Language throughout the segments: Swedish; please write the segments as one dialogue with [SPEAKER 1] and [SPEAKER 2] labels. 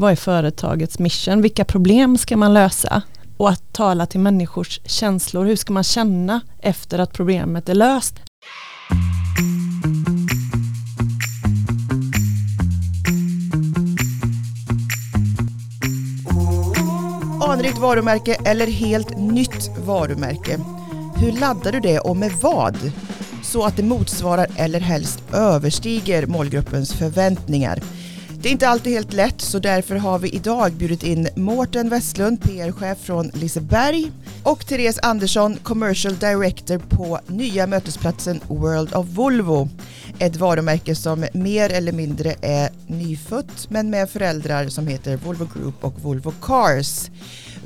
[SPEAKER 1] vad är företagets mission? Vilka problem ska man lösa? Och att tala till människors känslor. Hur ska man känna efter att problemet är löst?
[SPEAKER 2] Anrikt varumärke eller helt nytt varumärke. Hur laddar du det och med vad? Så att det motsvarar eller helst överstiger målgruppens förväntningar. Det är inte alltid helt lätt så därför har vi idag bjudit in Mårten Westlund, PR-chef från Liseberg och Therese Andersson, Commercial Director på nya mötesplatsen World of Volvo. Ett varumärke som mer eller mindre är nyfött men med föräldrar som heter Volvo Group och Volvo Cars.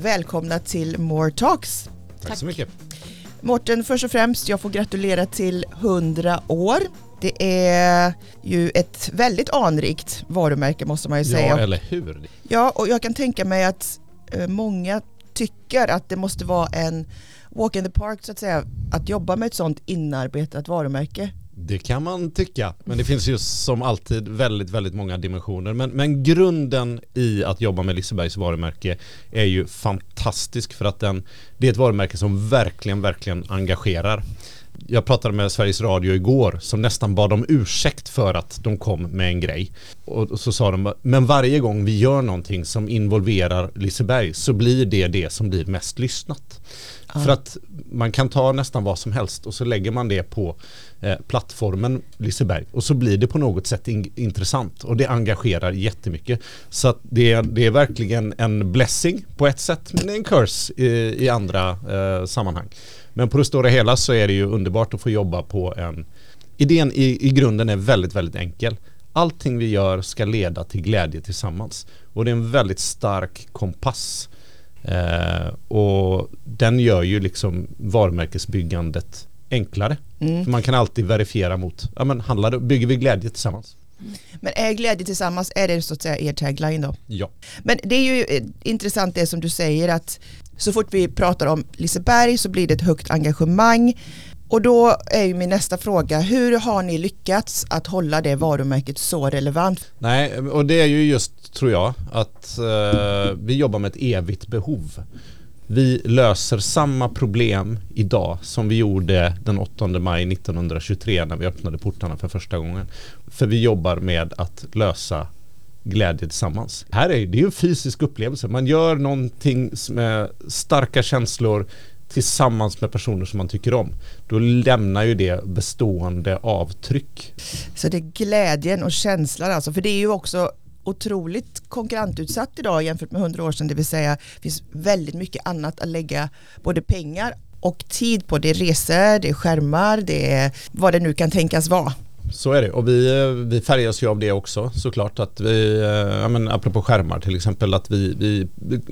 [SPEAKER 2] Välkomna till More Talks.
[SPEAKER 3] Tack, Tack så mycket.
[SPEAKER 2] Mårten, först och främst, jag får gratulera till 100 år. Det är ju ett väldigt anrikt varumärke måste man ju säga.
[SPEAKER 3] Ja, eller hur?
[SPEAKER 2] Ja, och jag kan tänka mig att eh, många tycker att det måste vara en walk in the park så att säga, att jobba med ett sånt inarbetat varumärke.
[SPEAKER 3] Det kan man tycka, men det finns ju som alltid väldigt, väldigt många dimensioner. Men, men grunden i att jobba med Lisebergs varumärke är ju fantastisk för att den, det är ett varumärke som verkligen, verkligen engagerar. Jag pratade med Sveriges Radio igår som nästan bad om ursäkt för att de kom med en grej. Och så sa de, men varje gång vi gör någonting som involverar Liseberg så blir det det som blir mest lyssnat. Ja. För att man kan ta nästan vad som helst och så lägger man det på eh, plattformen Liseberg och så blir det på något sätt in, intressant och det engagerar jättemycket. Så att det, är, det är verkligen en blessing på ett sätt men en curse i, i andra eh, sammanhang. Men på det stora hela så är det ju underbart att få jobba på en Idén i, i grunden är väldigt, väldigt enkel. Allting vi gör ska leda till glädje tillsammans. Och det är en väldigt stark kompass. Eh, och den gör ju liksom varumärkesbyggandet enklare. Mm. Man kan alltid verifiera mot, ja men handlar bygger vi glädje tillsammans?
[SPEAKER 2] Men är glädje tillsammans, är det så att säga er tagline då?
[SPEAKER 3] Ja.
[SPEAKER 2] Men det är ju eh, intressant det som du säger att så fort vi pratar om Liseberg så blir det ett högt engagemang. Och då är ju min nästa fråga, hur har ni lyckats att hålla det varumärket så relevant?
[SPEAKER 3] Nej, och det är ju just, tror jag, att eh, vi jobbar med ett evigt behov. Vi löser samma problem idag som vi gjorde den 8 maj 1923 när vi öppnade portarna för första gången. För vi jobbar med att lösa glädje tillsammans. Här är det ju en fysisk upplevelse. Man gör någonting med starka känslor tillsammans med personer som man tycker om. Då lämnar ju det bestående avtryck.
[SPEAKER 2] Så det är glädjen och känslan alltså, för det är ju också otroligt konkurrentutsatt idag jämfört med hundra år sedan, det vill säga det finns väldigt mycket annat att lägga både pengar och tid på. Det är resor, det är skärmar, det är vad det nu kan tänkas vara.
[SPEAKER 3] Så är det och vi, vi färgas ju av det också såklart att vi, eh, ja men apropå skärmar till exempel att vi, vi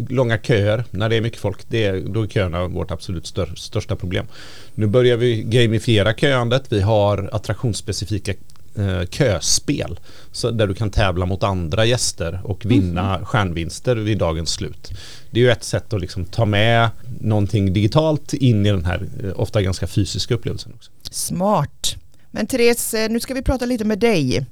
[SPEAKER 3] långa köer när det är mycket folk, det är, då är köerna vårt absolut stör, största problem. Nu börjar vi gamifiera köandet, vi har attraktionsspecifika eh, köspel så där du kan tävla mot andra gäster och vinna mm. stjärnvinster vid dagens slut. Det är ju ett sätt att liksom ta med någonting digitalt in i den här eh, ofta ganska fysiska upplevelsen. också.
[SPEAKER 2] Smart. Men Therese, eh, nu ska vi prata lite med dig.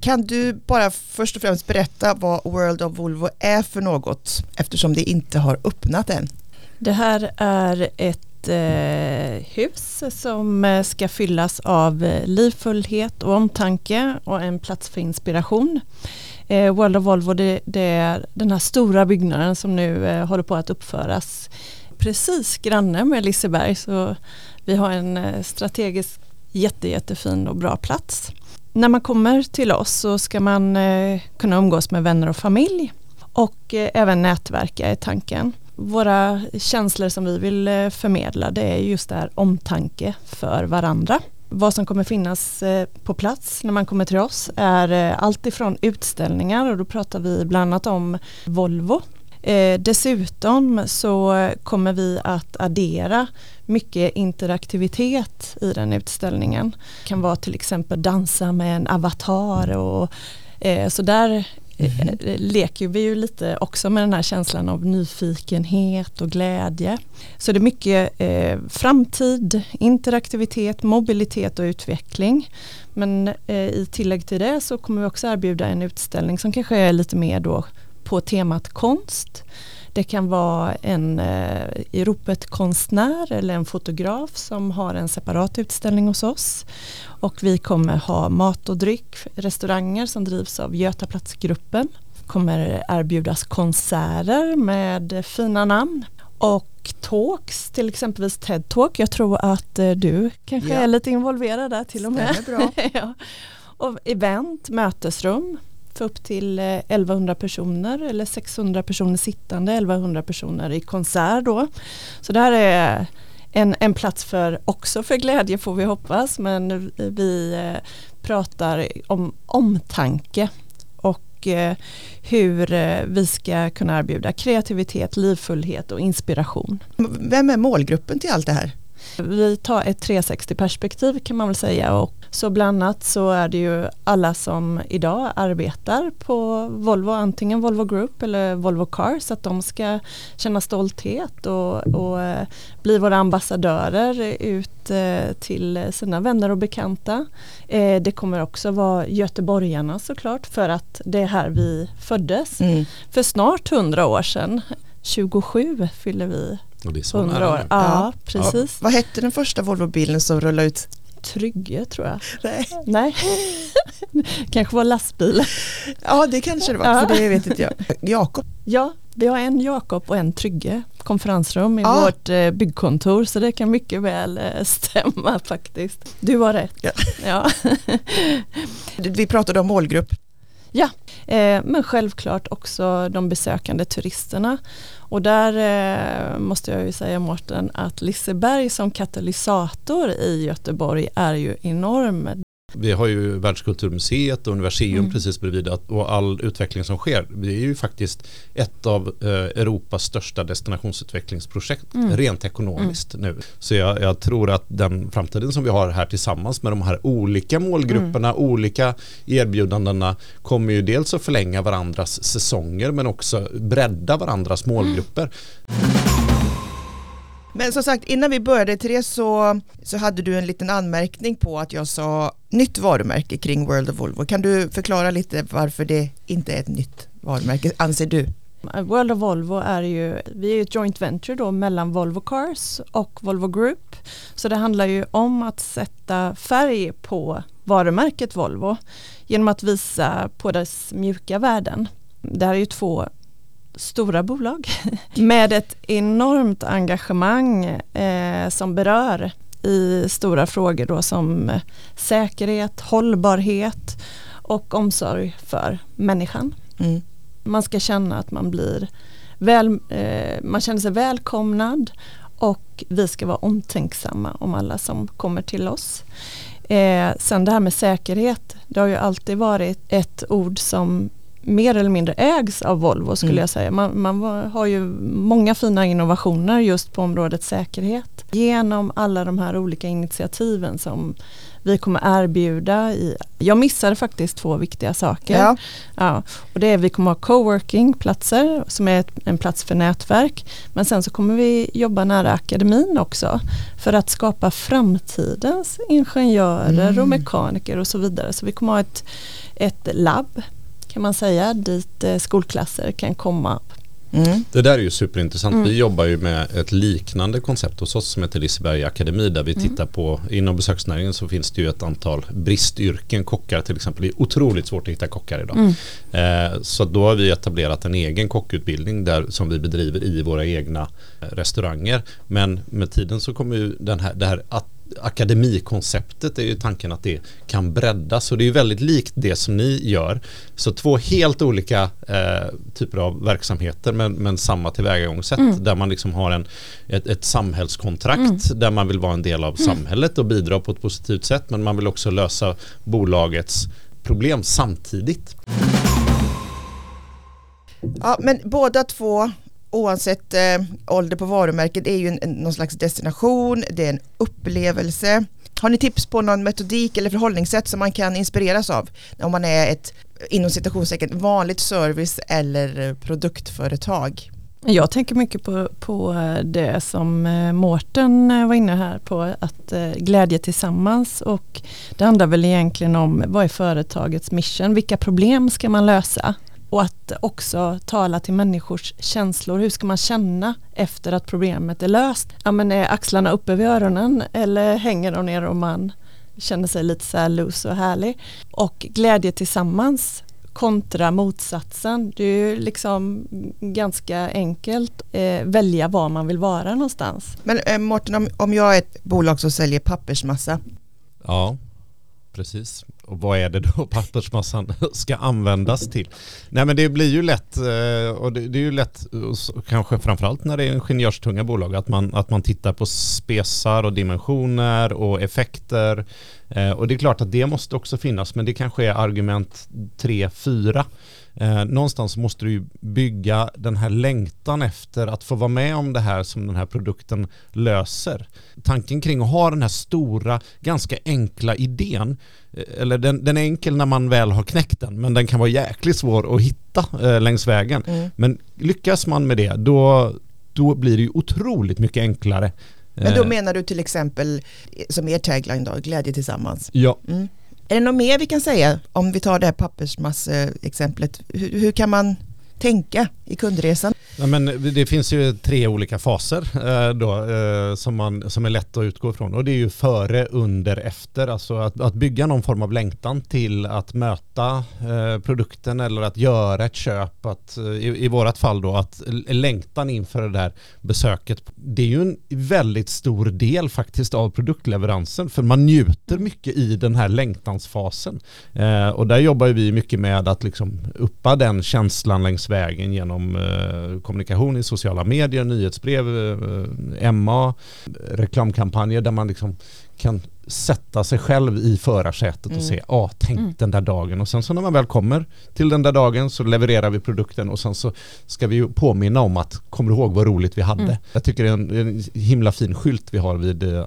[SPEAKER 2] Kan du bara först och främst berätta vad World of Volvo är för något eftersom det inte har öppnat än?
[SPEAKER 1] Det här är ett eh, hus som eh, ska fyllas av eh, livfullhet och omtanke och en plats för inspiration. Eh, World of Volvo det, det, är den här stora byggnaden som nu eh, håller på att uppföras precis granne med Liseberg så vi har en strategisk jätte, jättefin och bra plats. När man kommer till oss så ska man eh, kunna umgås med vänner och familj och eh, även nätverka är tanken. Våra känslor som vi vill eh, förmedla det är just det här omtanke för varandra. Vad som kommer finnas eh, på plats när man kommer till oss är eh, allt ifrån utställningar och då pratar vi bland annat om Volvo Eh, dessutom så kommer vi att addera mycket interaktivitet i den utställningen. Det kan vara till exempel dansa med en avatar och eh, så där Mm. leker vi ju lite också med den här känslan av nyfikenhet och glädje. Så det är mycket eh, framtid, interaktivitet, mobilitet och utveckling. Men eh, i tillägg till det så kommer vi också erbjuda en utställning som kanske är lite mer då på temat konst. Det kan vara en eh, i ropet konstnär eller en fotograf som har en separat utställning hos oss. Och vi kommer ha mat och dryck, restauranger som drivs av Götaplatsgruppen. kommer erbjudas konserter med fina namn och talks, till exempelvis TED-talk. Jag tror att eh, du kanske
[SPEAKER 2] Ja.
[SPEAKER 1] är lite involverad där till och med.
[SPEAKER 2] Stämmer bra.
[SPEAKER 1] ja. Och event, mötesrum för upp till eh, 1100 personer eller 600 personer sittande, 1100 personer i konsert då. Så det här är en, en plats för, också för glädje får vi hoppas, men vi eh, pratar om omtanke och eh, hur vi ska kunna erbjuda kreativitet, livfullhet och inspiration.
[SPEAKER 2] Vem är målgruppen till allt det här?
[SPEAKER 1] Vi tar ett 360 perspektiv kan man väl säga och så bland annat så är det ju alla som idag arbetar på Volvo, antingen Volvo Group eller Volvo Cars, att de ska känna stolthet och, och eh, bli våra ambassadörer ut eh, till sina vänner och bekanta. Eh, Det kommer också vara göteborgarna såklart för att det är här vi föddes
[SPEAKER 2] Mm.
[SPEAKER 1] för snart 100 år sedan. 27 fyller vi
[SPEAKER 3] Och det är så
[SPEAKER 1] 100
[SPEAKER 3] nära
[SPEAKER 1] år. Ja, precis.
[SPEAKER 2] Vad hette den första Volvobilen som rullade ut?
[SPEAKER 1] Trygge tror jag.
[SPEAKER 2] Nej.
[SPEAKER 1] Nej, kanske var lastbil.
[SPEAKER 2] Ja, det kanske det var,
[SPEAKER 1] Ja.
[SPEAKER 2] för det vet inte jag. Jakob.
[SPEAKER 1] Ja, vi har en Jakob och en Trygge konferensrum i
[SPEAKER 2] Ja.
[SPEAKER 1] vårt eh, byggkontor så det kan mycket väl eh, stämma faktiskt. Du har rätt.
[SPEAKER 2] Ja.
[SPEAKER 1] Ja.
[SPEAKER 2] Vi pratade om målgrupp.
[SPEAKER 1] Ja, eh, men självklart också de besökande turisterna. Och där eh, måste jag ju säga Mårten att Liseberg som katalysator i Göteborg är ju enorm.
[SPEAKER 3] Vi har ju Världskulturmuseet och Universium
[SPEAKER 1] Mm.
[SPEAKER 3] precis bredvid och all utveckling som sker. Det är ju faktiskt ett av eh, Europas största destinationsutvecklingsprojekt
[SPEAKER 1] Mm.
[SPEAKER 3] rent ekonomiskt nu. Så jag, jag tror att den framtiden som vi har här tillsammans med de här olika målgrupperna,
[SPEAKER 1] Mm.
[SPEAKER 3] olika erbjudandena kommer ju dels att förlänga varandras säsonger men också bredda varandras målgrupper.
[SPEAKER 2] Men som sagt, innan vi började Therese så, så hade du en liten anmärkning på att jag sa nytt varumärke kring World of Volvo. Kan du förklara lite varför det inte är ett nytt varumärke, anser du?
[SPEAKER 1] World of Volvo är ju, vi är ju ett joint venture då mellan Volvo Cars och Volvo Group. Så det handlar ju om att sätta färg på varumärket Volvo genom att visa på dess mjuka värden. Det här är ju två stora bolag med ett enormt engagemang eh, som berör i stora frågor då som säkerhet, hållbarhet och omsorg för människan.
[SPEAKER 2] Mm.
[SPEAKER 1] Man ska känna att man blir väl, eh, man känner sig välkomnad och vi ska vara omtänksamma om alla som kommer till oss. Eh, sen det här med säkerhet, det har ju alltid varit ett ord som mer eller mindre ägs av Volvo skulle
[SPEAKER 2] Mm.
[SPEAKER 1] jag säga. Man, man har ju många fina innovationer just på området säkerhet. Genom alla de här olika initiativen som vi kommer erbjuda i, jag missade faktiskt två viktiga saker.
[SPEAKER 2] Ja.
[SPEAKER 1] Ja, och det är vi kommer ha coworking-platser som är ett, en plats för nätverk. Men sen så kommer vi jobba nära akademin också för att skapa framtidens ingenjörer
[SPEAKER 2] Mm.
[SPEAKER 1] och mekaniker och så vidare. Så vi kommer ha ett, ett labb kan man säga dit eh, skolklasser kan komma.
[SPEAKER 2] Mm.
[SPEAKER 3] Det där är ju superintressant.
[SPEAKER 1] Mm.
[SPEAKER 3] Vi jobbar ju med ett liknande koncept hos oss som heter Liseberg Akademi där vi
[SPEAKER 1] Mm.
[SPEAKER 3] tittar på, inom besöksnäringen så finns det ju ett antal bristyrken, kockar till exempel. Det är otroligt svårt att hitta kockar idag.
[SPEAKER 1] Mm.
[SPEAKER 3] Eh, så då har vi etablerat en egen kockutbildning där, som vi bedriver i våra egna eh, restauranger. Men med tiden så kommer ju den här, det här att akademikonceptet är ju tanken att det kan breddas och det är väldigt likt det som ni gör. Så två helt olika eh, typer av verksamheter men, men samma tillvägagångssätt
[SPEAKER 1] Mm.
[SPEAKER 3] där man liksom har en, ett, ett samhällskontrakt där man vill vara en del av samhället och bidra på ett positivt sätt men man vill också lösa bolagets problem samtidigt.
[SPEAKER 2] Ja, men båda två, oavsett eh, ålder på varumärket, är ju en, en, någon slags destination, det är en upplevelse. Har ni tips på någon metodik eller förhållningssätt som man kan inspireras av om man är ett inom citationstecken vanligt service eller produktföretag?
[SPEAKER 1] Jag tänker mycket på, på eh, det som eh, Mårten eh, var inne här på, att glädje tillsammans och det handlar väl egentligen om vad är företagets mission, vilka problem ska man lösa? Och att också tala till människors känslor. Hur ska man känna efter att problemet är löst? Ja, men är axlarna uppe vid öronen eller hänger de ner och man känner sig lite så här loose och härlig? Och glädje tillsammans kontra motsatsen. Det är ju liksom ganska enkelt eh, välja var man vill vara någonstans.
[SPEAKER 2] Men eh, Mårten, om, om jag är ett bolag som säljer pappersmassa.
[SPEAKER 3] Ja, precis. Och vad är det då pappersmassan ska användas till? Nej men det blir ju lätt, eh, och det, är ju lätt, kanske framförallt när det är ingenjörstunga bolag, att man, att man tittar på spesar och dimensioner och effekter. Eh, och det är klart att det måste också finnas, men det kanske är argument 3-4 Eh, någonstans måste du bygga den här längtan efter att få vara med om det här som den här produkten löser. Tanken kring att ha den här stora, ganska enkla idén, eh, eller den, den är enkel när man väl har knäckt den, men den kan vara jäkligt svår att hitta eh, längs vägen. Mm. Men lyckas man med det, då, då blir det ju otroligt mycket enklare.
[SPEAKER 2] Men då eh. menar du till exempel, som er tagline då, glädje tillsammans?
[SPEAKER 3] Ja. Mm.
[SPEAKER 2] Är det något mer vi kan säga om vi tar det här pappersmassexemplet? Hur, hur kan man tänka i kundresan?
[SPEAKER 3] Ja, men det finns ju tre olika faser eh, då, eh, som, man, som är lätt att utgå ifrån och det är ju före, under, efter. Alltså att, att bygga någon form av längtan till att möta eh, produkten eller att göra ett köp. Att, eh, i, I vårat fall då att längtan inför det där besöket. Det är ju en väldigt stor del faktiskt av produktleveransen för man njuter mycket i den här längtansfasen. Eh, och där jobbar vi mycket med att liksom uppa den känslan längs vägen genom kommunikation i sociala medier, nyhetsbrev, eh, MA, reklamkampanjer där man liksom kan sätta sig själv i förarsätet mm. och se, ja, ah, tänk mm. den där dagen och sen så när man väl kommer till den där dagen så levererar vi produkten och sen så ska vi ju påminna om att, kommer du ihåg vad roligt vi hade? Mm. Jag tycker det är en, en, himla fin skylt vi har vid uh,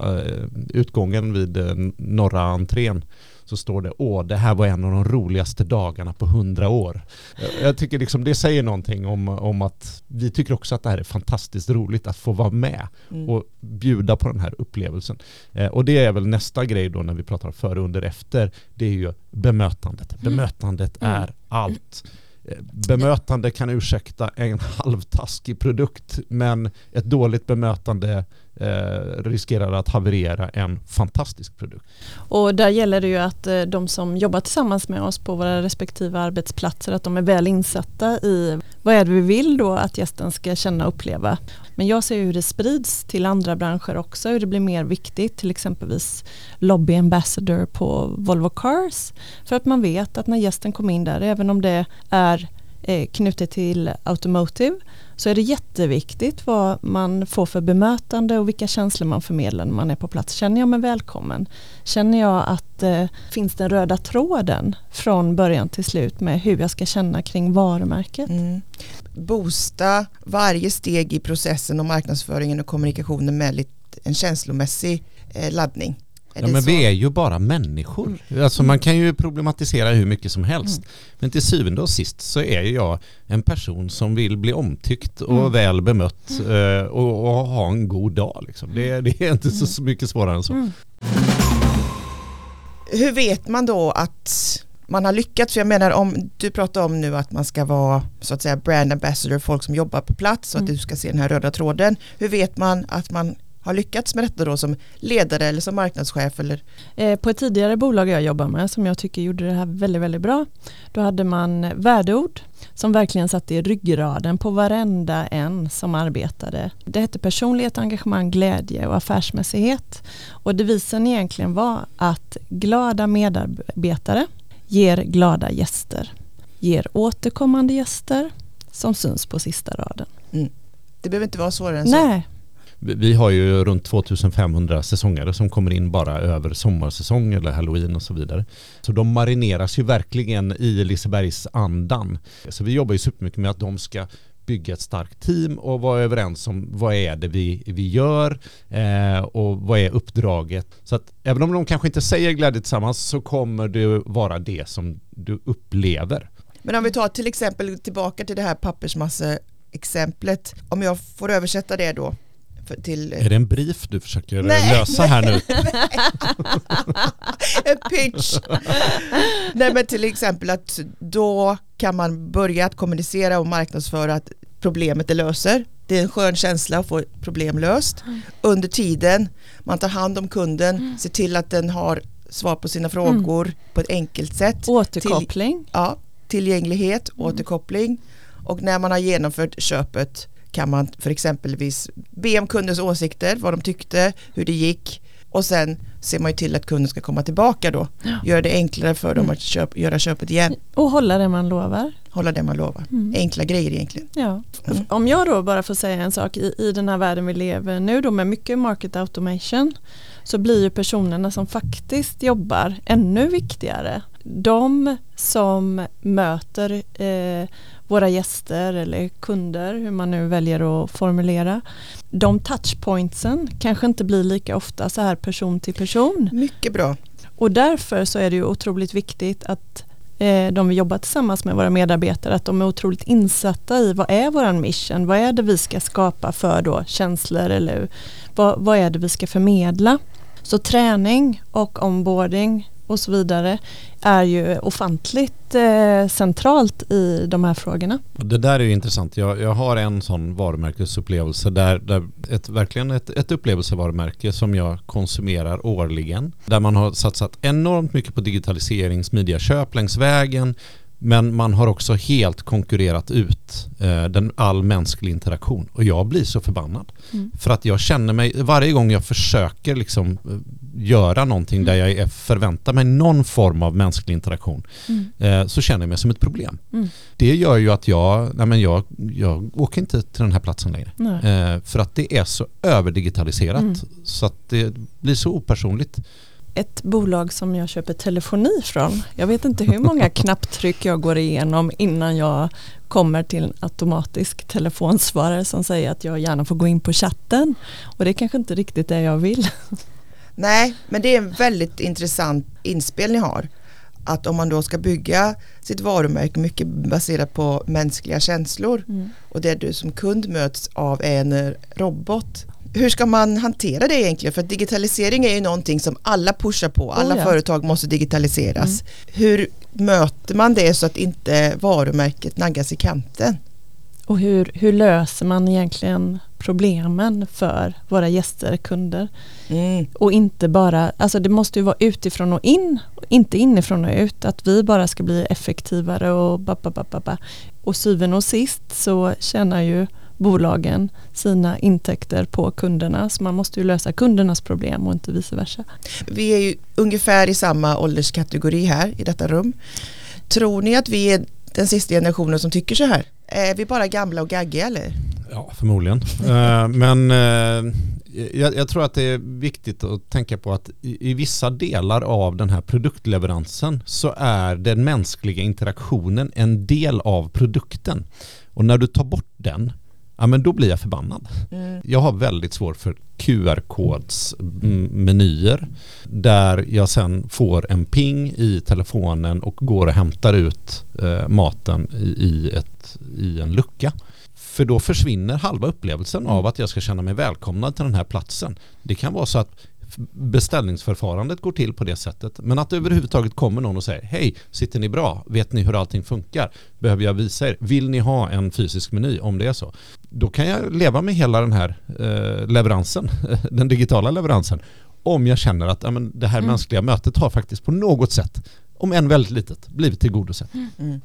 [SPEAKER 3] utgången vid uh, norra entrén så står det åh, det här var en av de roligaste dagarna på hundra år. Jag tycker liksom det säger någonting om, om att vi tycker också att det här är fantastiskt roligt att få vara med mm. och bjuda på den här upplevelsen. Eh, och det är väl nästa grej då när vi pratar före, under, efter. Det är ju bemötandet. Mm. Bemötandet mm. är allt. Eh, bemötande kan ursäkta en halvtaskig produkt men ett dåligt bemötande eh, riskerar att haverera en fantastisk produkt.
[SPEAKER 1] Och där gäller det ju att eh, de som jobbar tillsammans med oss på våra respektive arbetsplatser att de är väl insatta i vad är det vi vill då att gästen ska känna och uppleva. Men jag ser hur det sprids till andra branscher också, hur det blir mer viktigt, till exempelvis lobby ambassador på Volvo Cars. För att man vet att när gästen kommer in där, även om det är Eh, knutet till automotive så är det jätteviktigt vad man får för bemötande och vilka känslor man förmedlar när man är på plats. Känner jag mig välkommen? Känner jag att eh, finns den röda tråden från början till slut med hur jag ska känna kring varumärket? Mm.
[SPEAKER 2] Boosta varje steg i processen och marknadsföringen och kommunikationen med en känslomässig eh, laddning.
[SPEAKER 3] Ja, men så? vi är ju bara människor. Mm. Alltså man kan ju problematisera hur mycket som helst. Mm. Men till syvende och sist så är jag en person som vill bli omtyckt och mm. väl bemött mm. Eh, och, och, ha en god dag. Liksom. Det, det, är inte så, så mycket svårare än så. Mm.
[SPEAKER 2] Hur vet man då att man har lyckats? För jag menar om du pratar om nu att man ska vara så att säga brand ambassador, folk som jobbar på plats och att du ska se den här röda tråden. Hur vet man att man har lyckats med detta då som ledare eller som marknadschef? Eller?
[SPEAKER 1] Eh, på ett tidigare bolag jag jobbar med som jag tycker gjorde det här väldigt, väldigt bra. Då hade man värdeord som verkligen satt i ryggraden på varenda en som arbetade. Det hette personlighet, engagemang, glädje och affärsmässighet. Och devisen egentligen var att glada medarbetare ger glada gäster. Ger återkommande gäster som syns på sista raden. Mm.
[SPEAKER 2] Det behöver inte vara svårare än
[SPEAKER 1] så. Nej,
[SPEAKER 3] vi har ju runt 2500 säsongare som kommer in bara över sommarsäsong eller halloween och så vidare. Så de marineras ju verkligen i Lisebergs andan. Så vi jobbar ju supermycket med att de ska bygga ett starkt team och vara överens om vad är det vi, vi gör eh, och vad är uppdraget. Så att även om de kanske inte säger glädje tillsammans så kommer det vara det som du upplever.
[SPEAKER 2] Men om vi tar till exempel tillbaka till det här pappersmasse exemplet, om jag får översätta det då till
[SPEAKER 3] Är det en brief du försöker
[SPEAKER 2] Nej.
[SPEAKER 3] lösa här nu?
[SPEAKER 2] en pitch. Nej men till exempel att då kan man börja att kommunicera och marknadsföra att problemet är löser. Det är en skön känsla att få problem löst. Under tiden man tar hand om kunden, ser till att den har svar på sina frågor på ett enkelt sätt.
[SPEAKER 1] Återkoppling.
[SPEAKER 2] Ja, tillgänglighet, återkoppling och när man har genomfört köpet kan man för exempelvis be om kundens åsikter, vad de tyckte, hur det gick och sen ser man ju till att kunden ska komma tillbaka då.
[SPEAKER 1] Ja.
[SPEAKER 2] Gör det enklare för dem att köp, göra köpet igen,
[SPEAKER 1] Och hålla det man lovar.
[SPEAKER 2] hålla det man lovar.
[SPEAKER 1] Mm.
[SPEAKER 2] Enkla grejer egentligen.
[SPEAKER 1] Ja.
[SPEAKER 2] Mm.
[SPEAKER 1] Om jag då bara får säga en sak i, i den här världen vi lever nu då med mycket market automation så blir ju personerna som faktiskt jobbar ännu viktigare. De som möter eh, våra gäster eller kunder, hur man nu väljer att formulera. De touchpointsen kanske inte blir lika ofta så här person till person.
[SPEAKER 2] Mycket bra.
[SPEAKER 1] Och därför så är det ju otroligt viktigt att eh, de vi jobbar tillsammans med våra medarbetare, att de är otroligt insatta i vad är våran mission, vad är det vi ska skapa för då känslor eller vad, vad är det vi ska förmedla. Så träning och onboarding och så vidare är ju ofantligt eh, centralt i de här frågorna.
[SPEAKER 3] Det där är ju intressant. Jag, jag har en sån varumärkesupplevelse där, där ett, verkligen ett, ett upplevelsevarumärke som jag konsumerar årligen. Där man har satsat enormt mycket på digitalisering, smidiga köp längs vägen. Men man har också helt konkurrerat ut eh, den all mänsklig interaktion. Och jag blir så förbannad.
[SPEAKER 1] Mm.
[SPEAKER 3] För att jag känner mig, varje gång jag försöker liksom eh, göra någonting där jag förväntar mig någon form av mänsklig interaktion
[SPEAKER 1] Mm.
[SPEAKER 3] eh, så känner jag mig som ett problem.
[SPEAKER 1] Mm.
[SPEAKER 3] Det gör ju att jag, nej men jag, jag åker inte till den här platsen längre. Eh, för att det är så överdigitaliserat
[SPEAKER 1] Mm.
[SPEAKER 3] så att det blir så opersonligt.
[SPEAKER 1] Ett bolag som jag köper telefoni från. Jag vet inte hur många knapptryck jag går igenom innan jag kommer till en automatisk telefonsvarare som säger att jag gärna får gå in på chatten. Och det är kanske inte riktigt det jag vill.
[SPEAKER 2] Nej, men det är en väldigt intressant inspel ni har. Att om man då ska bygga sitt varumärke mycket baserat på mänskliga känslor
[SPEAKER 1] Mm.
[SPEAKER 2] och det du som kund möts av är en robot. Hur ska man hantera det egentligen? För digitalisering är ju någonting som alla pushar på. Alla
[SPEAKER 1] Oh ja.
[SPEAKER 2] företag måste digitaliseras. Hur möter man det så att inte varumärket naggas i kanten?
[SPEAKER 1] Och hur, hur löser man egentligen problemen för våra gäster, kunder?
[SPEAKER 2] Mm.
[SPEAKER 1] Och inte bara, alltså det måste ju vara utifrån och in, inte inifrån och ut. Att vi bara ska bli effektivare och ba, ba, ba, ba, ba. Och syvende och sist så tjänar ju bolagen sina intäkter på kunderna. Så man måste ju lösa kundernas problem och inte vice versa.
[SPEAKER 2] Vi är ju ungefär i samma ålderskategori här i detta rum. Tror ni att vi är den sista generationen som tycker så här? Är vi bara gamla och gaggiga eller?
[SPEAKER 3] Ja, förmodligen. Eh, men eh, jag, jag tror att det är viktigt att tänka på att i, i vissa delar av den här produktleveransen så är den mänskliga interaktionen en del av produkten. Och när du tar bort den, ja men då blir jag förbannad.
[SPEAKER 2] Mm.
[SPEAKER 3] Jag har väldigt svårt för QR-kodsmenyer där jag sen får en ping i telefonen och går och hämtar ut eh, maten i, i, ett, i en lucka. För då försvinner halva upplevelsen av att jag ska känna mig välkomnad till den här platsen. Det kan vara så att beställningsförfarandet går till på det sättet. Men att det överhuvudtaget kommer någon och säger Hej, sitter ni bra? Vet ni hur allting funkar? Behöver jag visa er? Vill ni ha en fysisk meny om det är så? Då kan jag leva med hela den här eh, leveransen, den digitala leveransen. Om jag känner att ja, men det här
[SPEAKER 1] Mm.
[SPEAKER 3] mänskliga mötet har faktiskt på något sätt, om än väldigt litet, blivit tillgodosett.
[SPEAKER 2] Mm.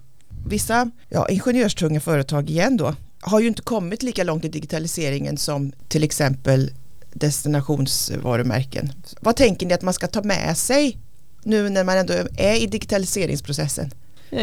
[SPEAKER 2] Vissa ja, ingenjörstunga företag igen då har ju inte kommit lika långt i digitaliseringen som till exempel destinationsvarumärken. Vad tänker ni att man ska ta med sig nu när man ändå är i digitaliseringsprocessen?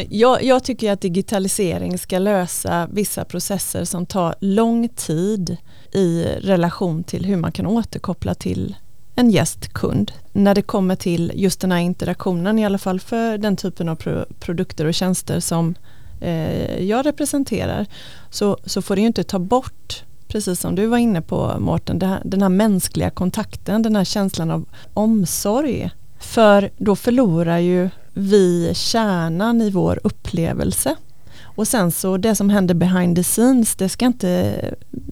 [SPEAKER 1] Jag, jag tycker att digitalisering ska lösa vissa processer som tar lång tid i relation till hur man kan återkoppla till en gästkund. När det kommer till just den här interaktionen, i alla fall för den typen av pro produkter och tjänster som eh, jag representerar, så, så får det ju inte ta bort, precis som du var inne på Mårten, den här mänskliga kontakten, den här känslan av omsorg. För då förlorar ju vi kärnan i vår upplevelse. Och sen så det som händer behind the scenes, det ska inte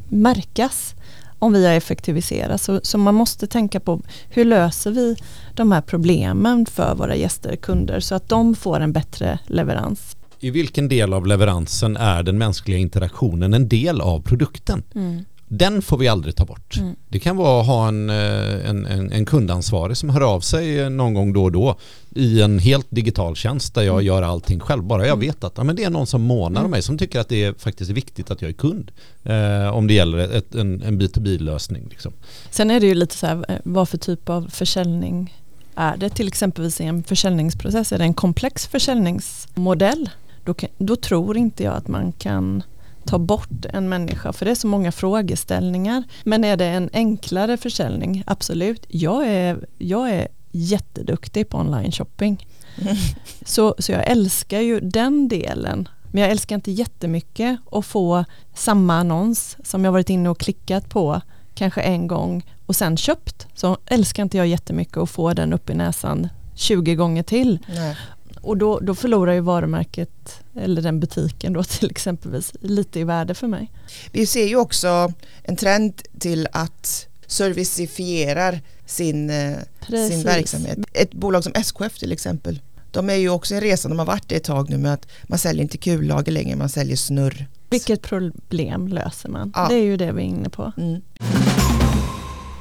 [SPEAKER 1] märkas. om vi har effektiviserat. Så, så man måste tänka på hur löser vi de här problemen för våra gäster, kunder, så att de får en bättre leverans.
[SPEAKER 3] I vilken del av leveransen är den mänskliga interaktionen en del av produkten?
[SPEAKER 1] Mm.
[SPEAKER 3] Den får vi aldrig ta bort.
[SPEAKER 1] Mm.
[SPEAKER 3] Det kan vara att ha en, eh, en, en, en kundansvarig som hör av sig någon gång då och då i en helt digital tjänst där jag
[SPEAKER 1] Mm.
[SPEAKER 3] gör allting själv. Bara jag
[SPEAKER 1] Mm.
[SPEAKER 3] vet att ja, men det är någon som månar om
[SPEAKER 1] Mm.
[SPEAKER 3] mig som tycker att det är faktiskt viktigt att jag är kund. Eh, om det gäller ett, en, en B2B-lösning. Liksom.
[SPEAKER 1] Sen är det ju lite så här, eh, vad för typ av försäljning är det? Till exempel i en försäljningsprocess, är det en komplex försäljningsmodell? Då, kan, då tror inte jag att man kan ta bort en människa för det är så många frågeställningar. Men är det en enklare försäljning? Absolut. Jag är, jag är jätteduktig på online shopping. Så, så jag älskar ju den delen. Men jag älskar inte jättemycket att få samma annons som jag varit inne och klickat på kanske en gång och sen köpt. Så älskar inte jag jättemycket att få den upp i näsan 20 gånger till.
[SPEAKER 2] Nej.
[SPEAKER 1] Och då, då förlorar ju varumärket eller den butiken då till exempelvis lite i värde för mig.
[SPEAKER 2] Vi ser ju också en trend till att servicifierar sin, eh, sin verksamhet. Ett bolag som SKF till exempel. De är ju också en resa, de har varit det ett tag nu med att man säljer inte kullager längre, man säljer snurr.
[SPEAKER 1] Vilket problem löser man?
[SPEAKER 2] Ja.
[SPEAKER 1] Det är ju det vi är inne på.
[SPEAKER 2] Mm.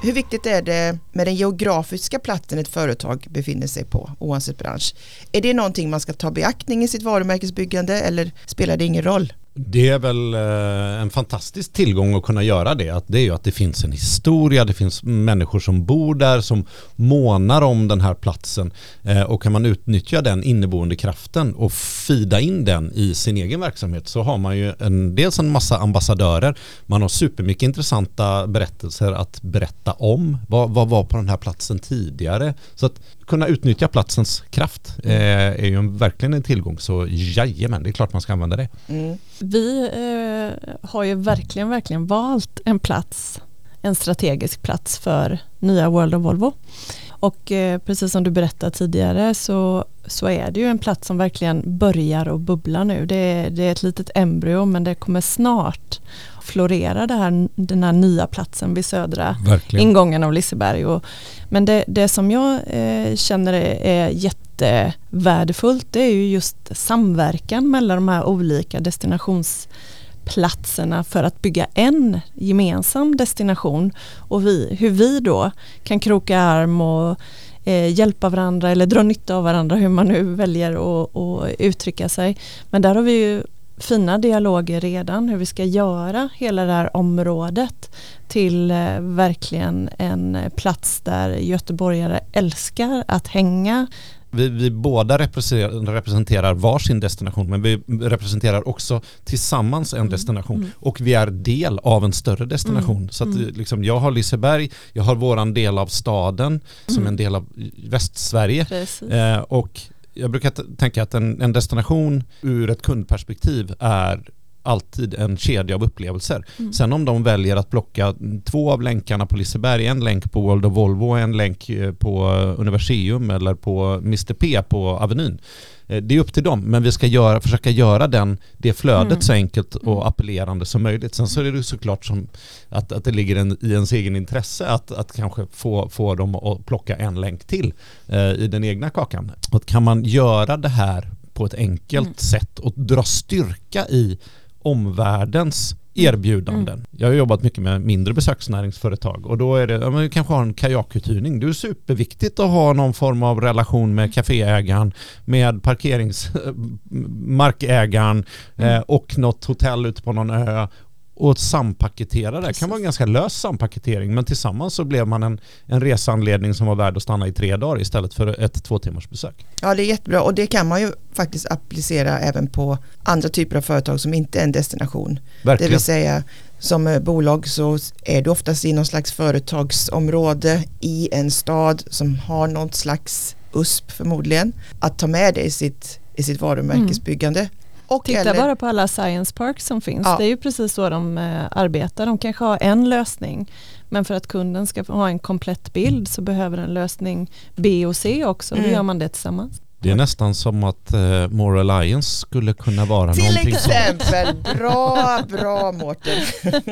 [SPEAKER 2] Hur viktigt är det med den geografiska platsen ett företag befinner sig på oavsett bransch? Är det någonting man ska ta beaktning i sitt varumärkesbyggande eller spelar det ingen roll?
[SPEAKER 3] Det är väl eh, en fantastisk tillgång att kunna göra det. Att det är ju att det finns en historia, det finns människor som bor där, som månar om den här platsen. Eh, och kan man utnyttja den inneboende kraften och fida in den i sin egen verksamhet så har man ju en, dels en massa ambassadörer, man har supermycket intressanta berättelser att berätta om. Vad, vad var på den här platsen tidigare? Så att kunna utnyttja platsens kraft eh, är ju en, verkligen en tillgång. Så jajamän, det är klart man ska använda det.
[SPEAKER 2] Mm.
[SPEAKER 1] Vi eh, har ju verkligen, verkligen valt en plats, en strategisk plats för nya World of Volvo. Och eh, precis som du berättade tidigare så, så är det ju en plats som verkligen börjar att bubbla nu. Det är, det är ett litet embryo men det kommer snart florera det här, den här nya platsen vid södra
[SPEAKER 3] Verkligen.
[SPEAKER 1] ingången av Liseberg. Och, men det, det som jag eh, känner är, är jättevärdefullt det är ju just samverkan mellan de här olika destinationsplatserna för att bygga en gemensam destination och vi, hur vi då kan kroka arm och eh, hjälpa varandra eller dra nytta av varandra hur man nu väljer att att uttrycka sig. Men där har vi ju fina dialoger redan hur vi ska göra hela det här området till eh, verkligen en plats där göteborgare älskar att hänga.
[SPEAKER 3] Vi, vi båda representerar, varsin destination men vi representerar också tillsammans en
[SPEAKER 1] Mm,
[SPEAKER 3] destination
[SPEAKER 1] mm.
[SPEAKER 3] och vi är del av en större destination.
[SPEAKER 1] Mm,
[SPEAKER 3] Så att
[SPEAKER 1] mm.
[SPEAKER 3] liksom, jag har Liseberg, jag har våran del av staden som
[SPEAKER 1] Mm.
[SPEAKER 3] en del av Västsverige eh, och jag brukar tänka att en, en destination ur ett kundperspektiv är alltid en kedja av upplevelser.
[SPEAKER 1] Mm.
[SPEAKER 3] Sen om de väljer att plocka två av länkarna på Liseberg, en länk på World of Volvo en länk eh, på Universium eller på Mr P på Avenyn. Eh, Det är upp till dem, men vi ska göra, försöka göra den, det flödet
[SPEAKER 1] Mm.
[SPEAKER 3] så enkelt och
[SPEAKER 1] Mm.
[SPEAKER 3] appellerande som möjligt. Sen så är det såklart som att, att det ligger en, i ens egen intresse att, att kanske få, få dem att plocka en länk till eh, i den egna kakan. Och kan man göra det här på ett enkelt
[SPEAKER 1] Mm.
[SPEAKER 3] sätt och dra styrka i omvärldens erbjudanden. Jag har jobbat mycket med mindre besöksnäringsföretag och då är det, ja, men kanske har en kajakuthyrning. Det är superviktigt att ha någon form av relation med kaféägaren, med parkeringsmarkägaren eh, och något hotell ute på någon ö och sampaketera det. Det kan vara en ganska lös sampaketering men tillsammans så blev man en, en reseanledning som var värd att stanna i tre dagar istället för ett två timmars besök.
[SPEAKER 2] Ja, det är jättebra och det kan man ju faktiskt applicera även på andra typer av företag som inte är en destination. Det
[SPEAKER 3] Verkligen.
[SPEAKER 2] vill säga som eh, bolag så är du oftast i någon slags företagsområde i en stad som har något slags USP förmodligen. Att ta med det i sitt, i sitt varumärkesbyggande. Och
[SPEAKER 1] Titta
[SPEAKER 2] eller,
[SPEAKER 1] bara på alla science parks som finns.
[SPEAKER 2] Ja.
[SPEAKER 1] Det är ju precis så de eh, arbetar. De kanske har en lösning men för att kunden ska ha en komplett bild så behöver en lösning B och C också. Då
[SPEAKER 2] Mm.
[SPEAKER 1] gör man det tillsammans.
[SPEAKER 3] Det är nästan som att eh, More Alliance skulle kunna vara
[SPEAKER 2] Till
[SPEAKER 3] någonting sånt.
[SPEAKER 2] exempel, bra, bra Mårten.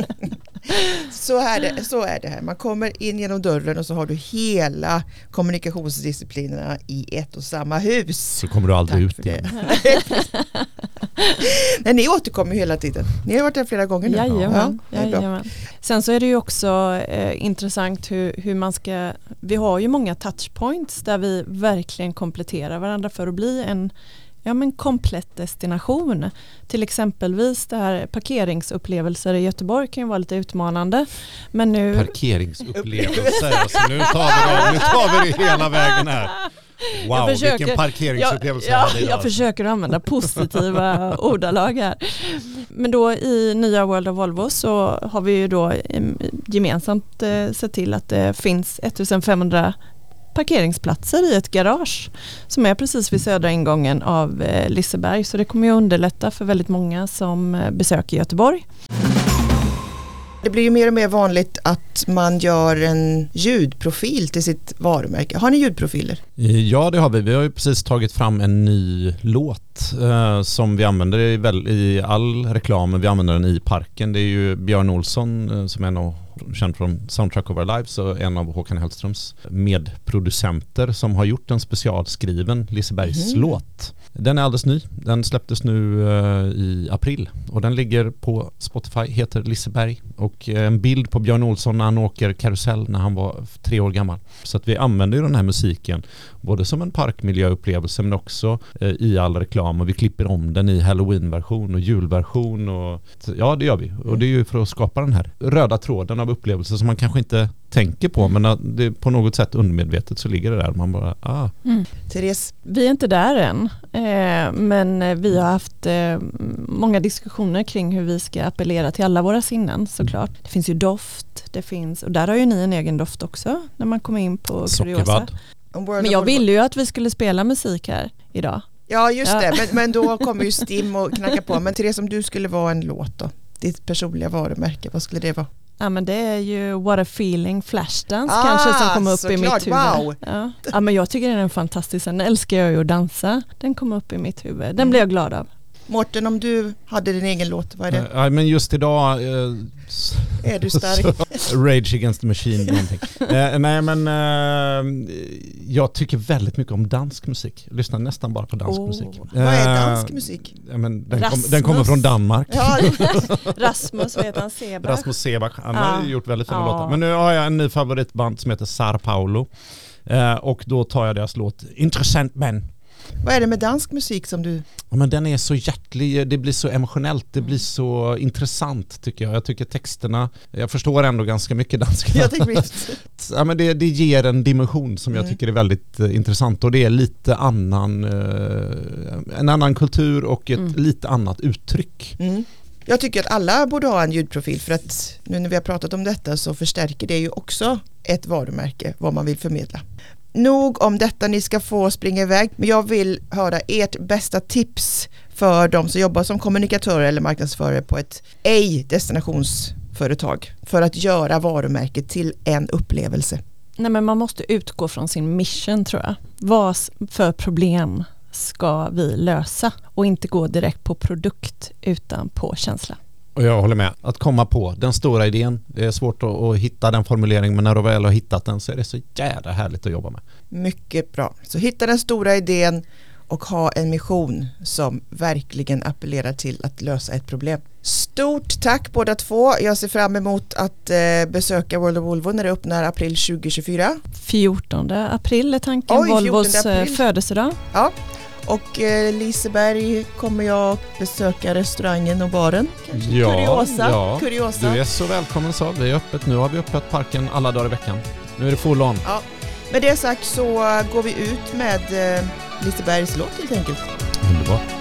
[SPEAKER 2] Så är, det, så är det här. Man kommer in genom dörren och så har du hela kommunikationsdisciplinerna i ett och samma hus.
[SPEAKER 3] Så kommer du aldrig ut igen.
[SPEAKER 2] Nej, ni återkommer hela tiden. Ni har varit där flera gånger nu.
[SPEAKER 1] Jajamän,
[SPEAKER 2] Ja,
[SPEAKER 1] jajamän. Sen så är det ju också eh, intressant hur, hur man ska, vi har ju många touchpoints där vi verkligen kompletterar varandra för att bli en ja, men komplett destination. Till exempelvis det här parkeringsupplevelser i Göteborg kan ju vara lite utmanande. Men nu,
[SPEAKER 3] Parkeringsupplevelser. Alltså, nu, tar vi det, nu tar vi det hela vägen här. Wow,
[SPEAKER 1] Jag försöker-
[SPEAKER 3] vilken parkeringsupplevelse
[SPEAKER 1] Ja,
[SPEAKER 3] jag
[SPEAKER 1] ja, jag försöker använda positiva ordalag här. Men då i nya World of Volvo så har vi ju då em, gemensamt eh, sett till att det finns 1500 parkeringsplatser i ett garage som är precis vid södra ingången av eh, Liseberg så det kommer ju underlätta för väldigt många som eh, besöker Göteborg.
[SPEAKER 2] Det blir ju mer och mer vanligt att man gör en ljudprofil till sitt varumärke. Har ni ljudprofiler?
[SPEAKER 3] Ja, det har vi. Vi har ju precis tagit fram en ny låt eh, som vi använder i, väl, i all reklam. men Vi använder den i parken. Det är ju Björn Olsson eh, som är en av känd från Soundtrack of Our Lives och en av Håkan Hellströms medproducenter som har gjort en specialskriven Lisebergs
[SPEAKER 2] Mhm.
[SPEAKER 3] låt. Den är alldeles ny. Den släpptes nu eh, i april och den ligger på Spotify, heter Liseberg och eh, en bild på Björn Olsson när han åker karusell när han var tre år gammal. Så att vi använder ju den här musiken både som en parkmiljöupplevelse men också eh, i all reklam och vi klipper om den i halloween-version och julversion och ja det gör vi och det är ju för att skapa den här röda tråden av upplevelser som man kanske inte tänker på men det på något sätt undermedvetet så ligger det där man bara ah
[SPEAKER 2] Therese,
[SPEAKER 1] Vi är inte där än, eh, men vi har haft eh, många diskussioner kring hur vi ska appellera till alla våra sinnen såklart. Det finns ju doft, det finns, och där har ju ni en egen doft också när man kommer in på Curiosa.
[SPEAKER 3] sockervadd.
[SPEAKER 1] Men jag ville ju att vi skulle spela musik här idag.
[SPEAKER 2] Ja, just
[SPEAKER 1] Ja.
[SPEAKER 2] det. Men, men då kommer ju Stim och knackar på. Men Therese, om du skulle vara en låt då? Ditt personliga varumärke, vad skulle det vara?
[SPEAKER 1] Ja men det är ju What a feeling Flashdance
[SPEAKER 2] Ah,
[SPEAKER 1] kanske som kom upp i
[SPEAKER 2] såklart.
[SPEAKER 1] mitt huvud.
[SPEAKER 2] Wow.
[SPEAKER 1] Ja. ja men jag tycker den är fantastisk, den älskar jag ju att dansa. Den kom upp i mitt huvud, den blir jag glad av.
[SPEAKER 2] Mårten, om du hade din egen låt, vad är det?
[SPEAKER 3] Ja, men just idag eh,
[SPEAKER 2] Är du stark?
[SPEAKER 3] så- Rage Against the Machine någonting. eh, nej men eh, jag tycker väldigt mycket om dansk musik. Jag lyssnar nästan bara på dansk
[SPEAKER 1] Åh.
[SPEAKER 3] musik.
[SPEAKER 2] Vad är
[SPEAKER 3] Eh,
[SPEAKER 2] dansk musik?
[SPEAKER 3] Ja, men den, kom, den kommer från Danmark.
[SPEAKER 2] Ja,
[SPEAKER 1] Rasmus, vad heter han? Sebach?
[SPEAKER 3] Rasmus Sebach, han har
[SPEAKER 1] Ja.
[SPEAKER 3] gjort väldigt fina
[SPEAKER 1] Ja.
[SPEAKER 3] låtar. Men nu har jag en ny favoritband som heter Sar Paulo. Eh, och då tar jag deras låt Intressant Men.
[SPEAKER 2] Vad är det med dansk musik som du...
[SPEAKER 3] Ja, men den är så hjärtlig, det blir så emotionellt, det blir så intressant tycker jag. Jag tycker texterna, jag förstår ändå ganska mycket danska.
[SPEAKER 2] Jag
[SPEAKER 3] ja, men det, det ger en dimension som jag
[SPEAKER 2] Mm.
[SPEAKER 3] tycker är väldigt eh, intressant och det är lite annan, eh, en annan kultur och ett
[SPEAKER 1] Mm.
[SPEAKER 3] lite annat uttryck.
[SPEAKER 2] Mm. Jag tycker att alla borde ha en ljudprofil för att nu när vi har pratat om detta så förstärker det ju också ett varumärke, vad man vill förmedla. Nog om detta, ni ska få springa iväg, men jag vill höra ert bästa tips för de som jobbar som kommunikatörer eller marknadsförare på ett ej destinationsföretag för att göra varumärket till en upplevelse.
[SPEAKER 1] Nej men man måste utgå från sin mission tror jag. Vad för problem ska vi lösa och inte gå direkt på produkt utan på känsla.
[SPEAKER 3] Och jag håller med. Att komma på den stora idén, det är svårt att, att hitta den formuleringen men när du väl har hittat den så är det så jävla härligt att jobba med.
[SPEAKER 2] Mycket bra. Så hitta den stora idén och ha en mission som verkligen appellerar till att lösa ett problem. Stort tack båda två. Jag ser fram emot att eh, besöka World of Volvo när det öppnar april 2024.
[SPEAKER 1] 14 april är tanken,
[SPEAKER 2] Oj, 14
[SPEAKER 1] Volvos eh,
[SPEAKER 2] april.
[SPEAKER 1] födelsedag.
[SPEAKER 2] Ja. Och eh, Liseberg kommer jag besöka restaurangen och baren. Kanske.
[SPEAKER 3] Ja,
[SPEAKER 2] Kuriosa.
[SPEAKER 3] ja.
[SPEAKER 2] Kuriosa.
[SPEAKER 3] Du är så välkommen så. Vi är öppet nu. har vi öppet parken alla dagar i veckan. Nu är det full on.
[SPEAKER 2] Med det sagt så går vi ut med eh, Lisebergs låt helt enkelt.
[SPEAKER 3] Underbart.